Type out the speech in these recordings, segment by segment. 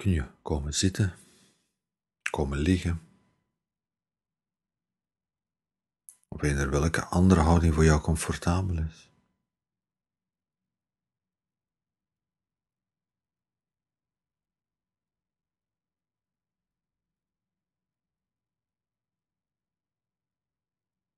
kun je komen zitten, komen liggen. Of eender welke andere houding voor jou comfortabel is.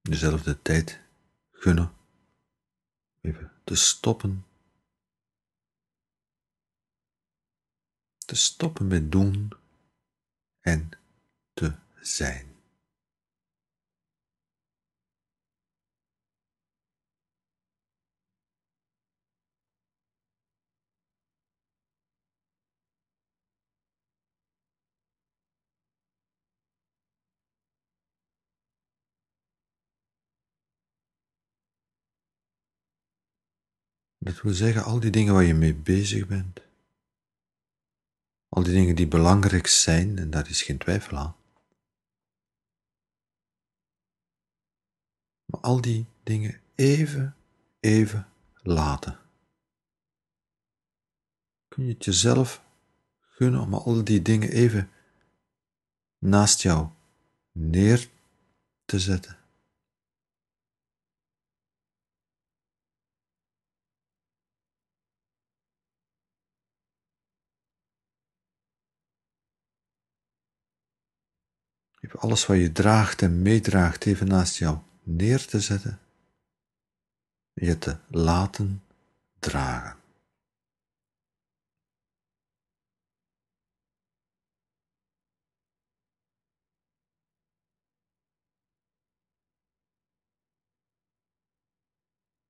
Dezelfde tijd gunnen, even te stoppen te stoppen met doen en te zijn. Dat wil zeggen, al die dingen waar je mee bezig bent, al die dingen die belangrijk zijn, en daar is geen twijfel aan. Maar al die dingen even, even laten. Kun je het jezelf gunnen om al die dingen even naast jou neer te zetten? Alles wat je draagt en meedraagt even naast jou neer te zetten. Je te laten dragen.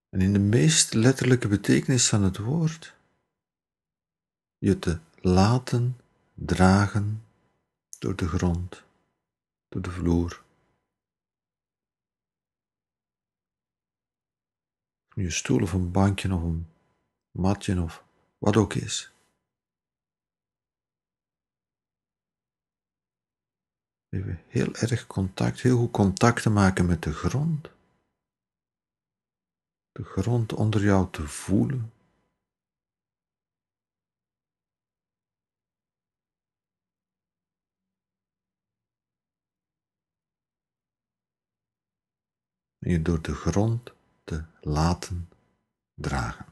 En in de meest letterlijke betekenis van het woord, je te laten dragen door de grond door de vloer. Je stoel of een bankje of een matje of wat ook is. Even heel erg contact, heel goed contact te maken met de grond. De grond onder jou te voelen. Je door de grond te laten dragen.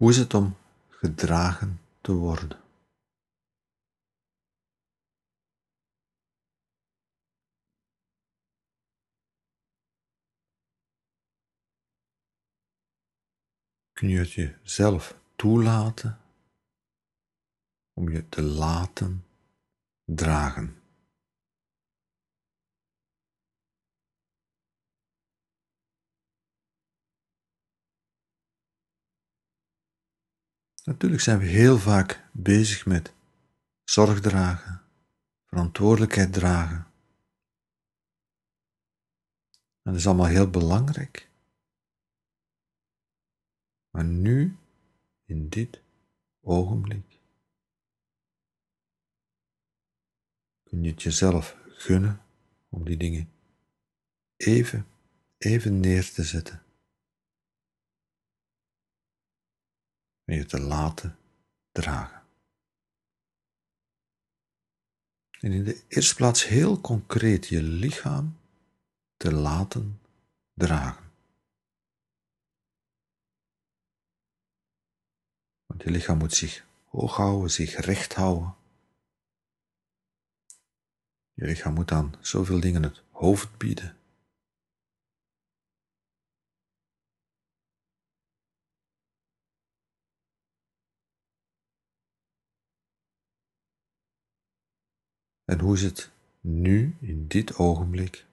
Hoe is het om gedragen te worden? Kun je het jezelf toelaten om je te laten dragen? Natuurlijk zijn we heel vaak bezig met zorg dragen, verantwoordelijkheid dragen. En dat is allemaal heel belangrijk. Maar nu, in dit ogenblik, kun je het jezelf gunnen om die dingen even, even neer te zetten. Je te laten dragen. En in de eerste plaats heel concreet je lichaam te laten dragen. Want je lichaam moet zich hoog houden, zich recht houden. Je lichaam moet aan zoveel dingen het hoofd bieden. En hoe is het nu, in dit ogenblik?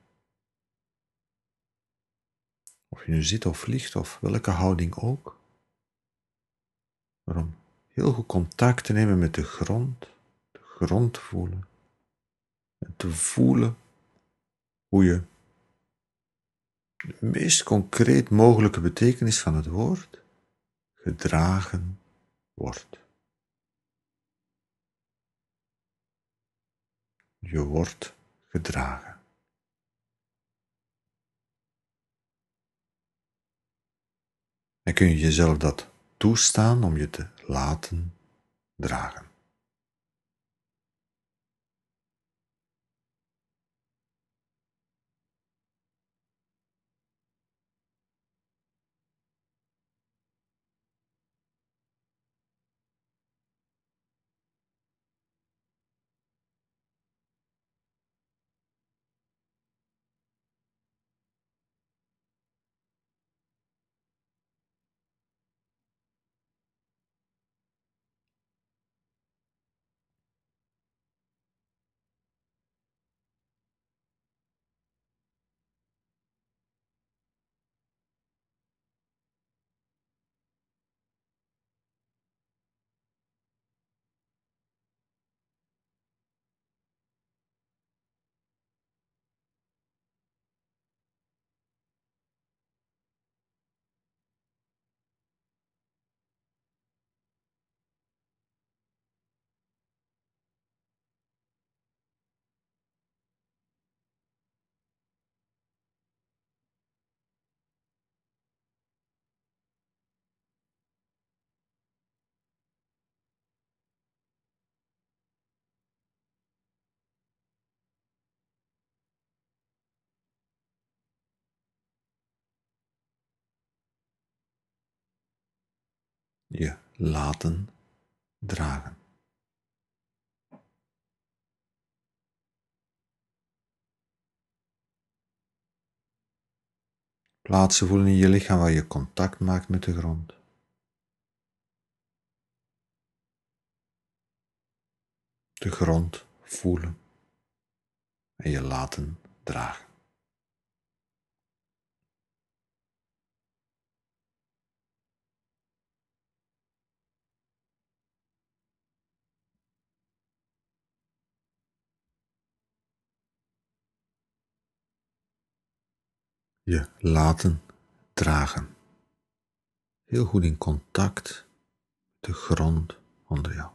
Of je nu zit of ligt of welke houding ook. Waarom heel goed contact te nemen met de grond, de grond te voelen. En te voelen hoe je de meest concreet mogelijke betekenis van het woord gedragen wordt. Je wordt gedragen. En kun je jezelf dat toestaan om je te laten dragen. je laten dragen. Plaatsen voelen in je lichaam waar je contact maakt met de grond. De grond voelen en je laten dragen. Je laten dragen. Heel goed in contact met de grond onder jou.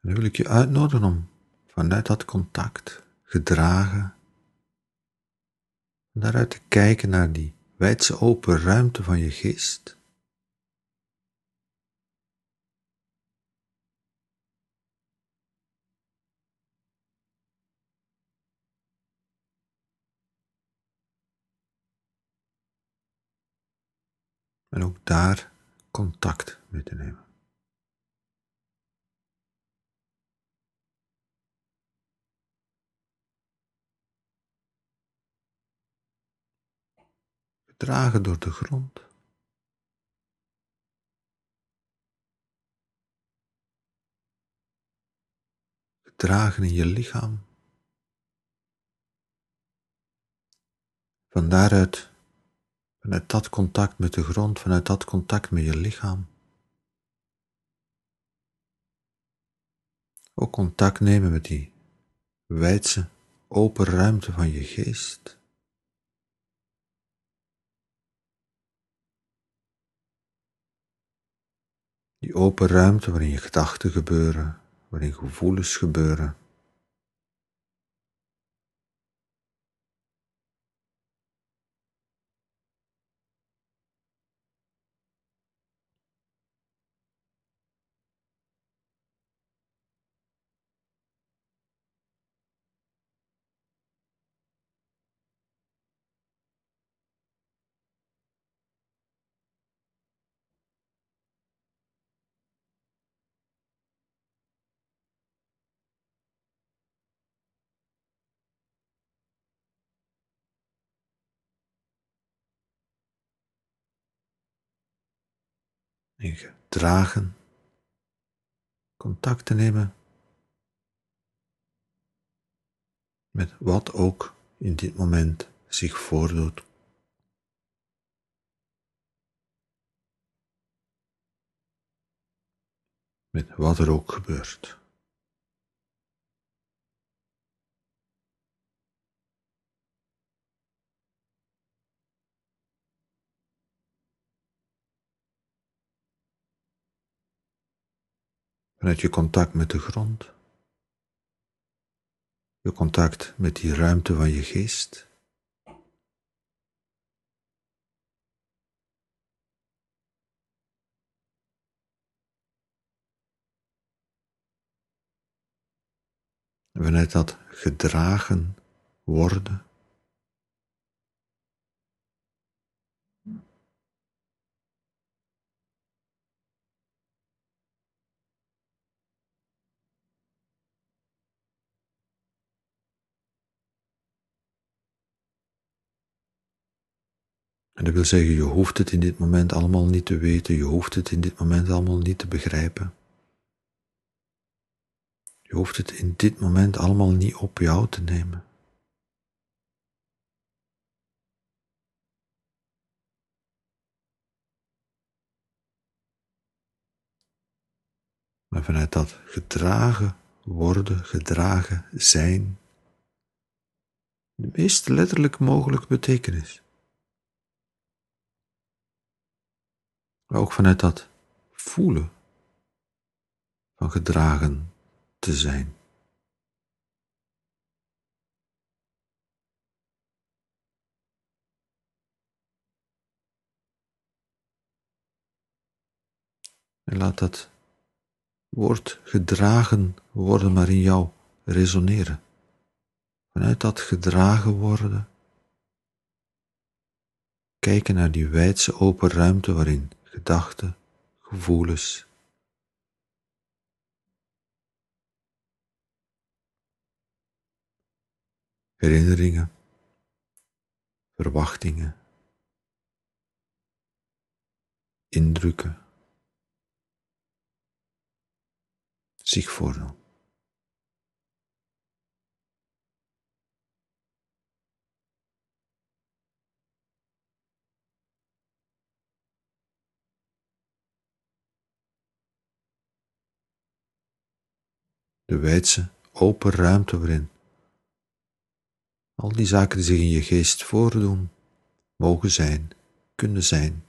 En wil ik je uitnodigen om vanuit dat contact gedragen daaruit te kijken naar die wijdse open ruimte van je geest en ook daar contact mee te nemen. Gedragen door de grond. Gedragen in je lichaam. Van daaruit Vanuit dat contact met de grond, vanuit dat contact met je lichaam. Ook contact nemen met die wijdse, open ruimte van je geest. Die open ruimte waarin je gedachten gebeuren, waarin gevoelens gebeuren. Contact te nemen met wat ook in dit moment zich voordoet. Met wat er ook gebeurt. Vanuit je contact met de grond, je contact met die ruimte van je geest. vanuit dat gedragen worden En dat wil zeggen, je hoeft het in dit moment allemaal niet te weten, je hoeft het in dit moment allemaal niet te begrijpen. Je hoeft het in dit moment allemaal niet op jou te nemen. Maar vanuit dat gedragen worden, gedragen zijn, de meest letterlijk mogelijke betekenis. Maar ook vanuit dat voelen van gedragen te zijn. En laat dat woord gedragen worden maar in jou resoneren. Vanuit dat gedragen worden, kijken naar die wijdse open ruimte waarin gedachten, gevoelens. Herinneringen, verwachtingen, indrukken zich voordoen. De wijdse, open ruimte waarin al die zaken die zich in je geest voordoen, mogen zijn, kunnen zijn.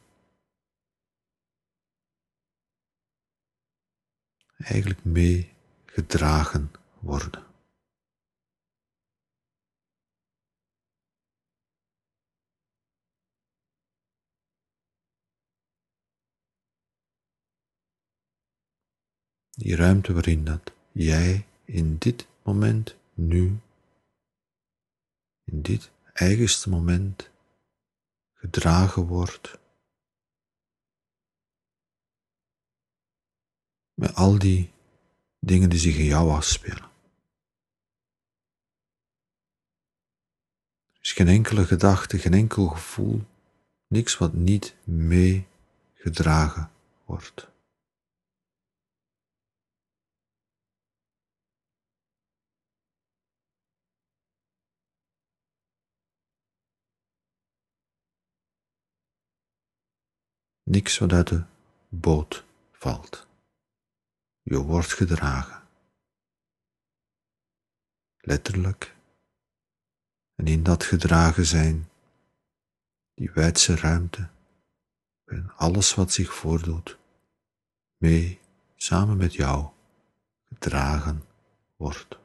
Eigenlijk meegedragen worden. Die ruimte waarin dat jij in dit moment, nu, in dit eigenste moment gedragen wordt met al die dingen die zich in jou afspelen. Er is geen enkele gedachte, geen enkel gevoel, niks wat niet meegedragen wordt. Niks uit de boot valt. Je wordt gedragen. Letterlijk. En in dat gedragen zijn, die wijdse ruimte, en alles wat zich voordoet, mee, samen met jou, gedragen wordt.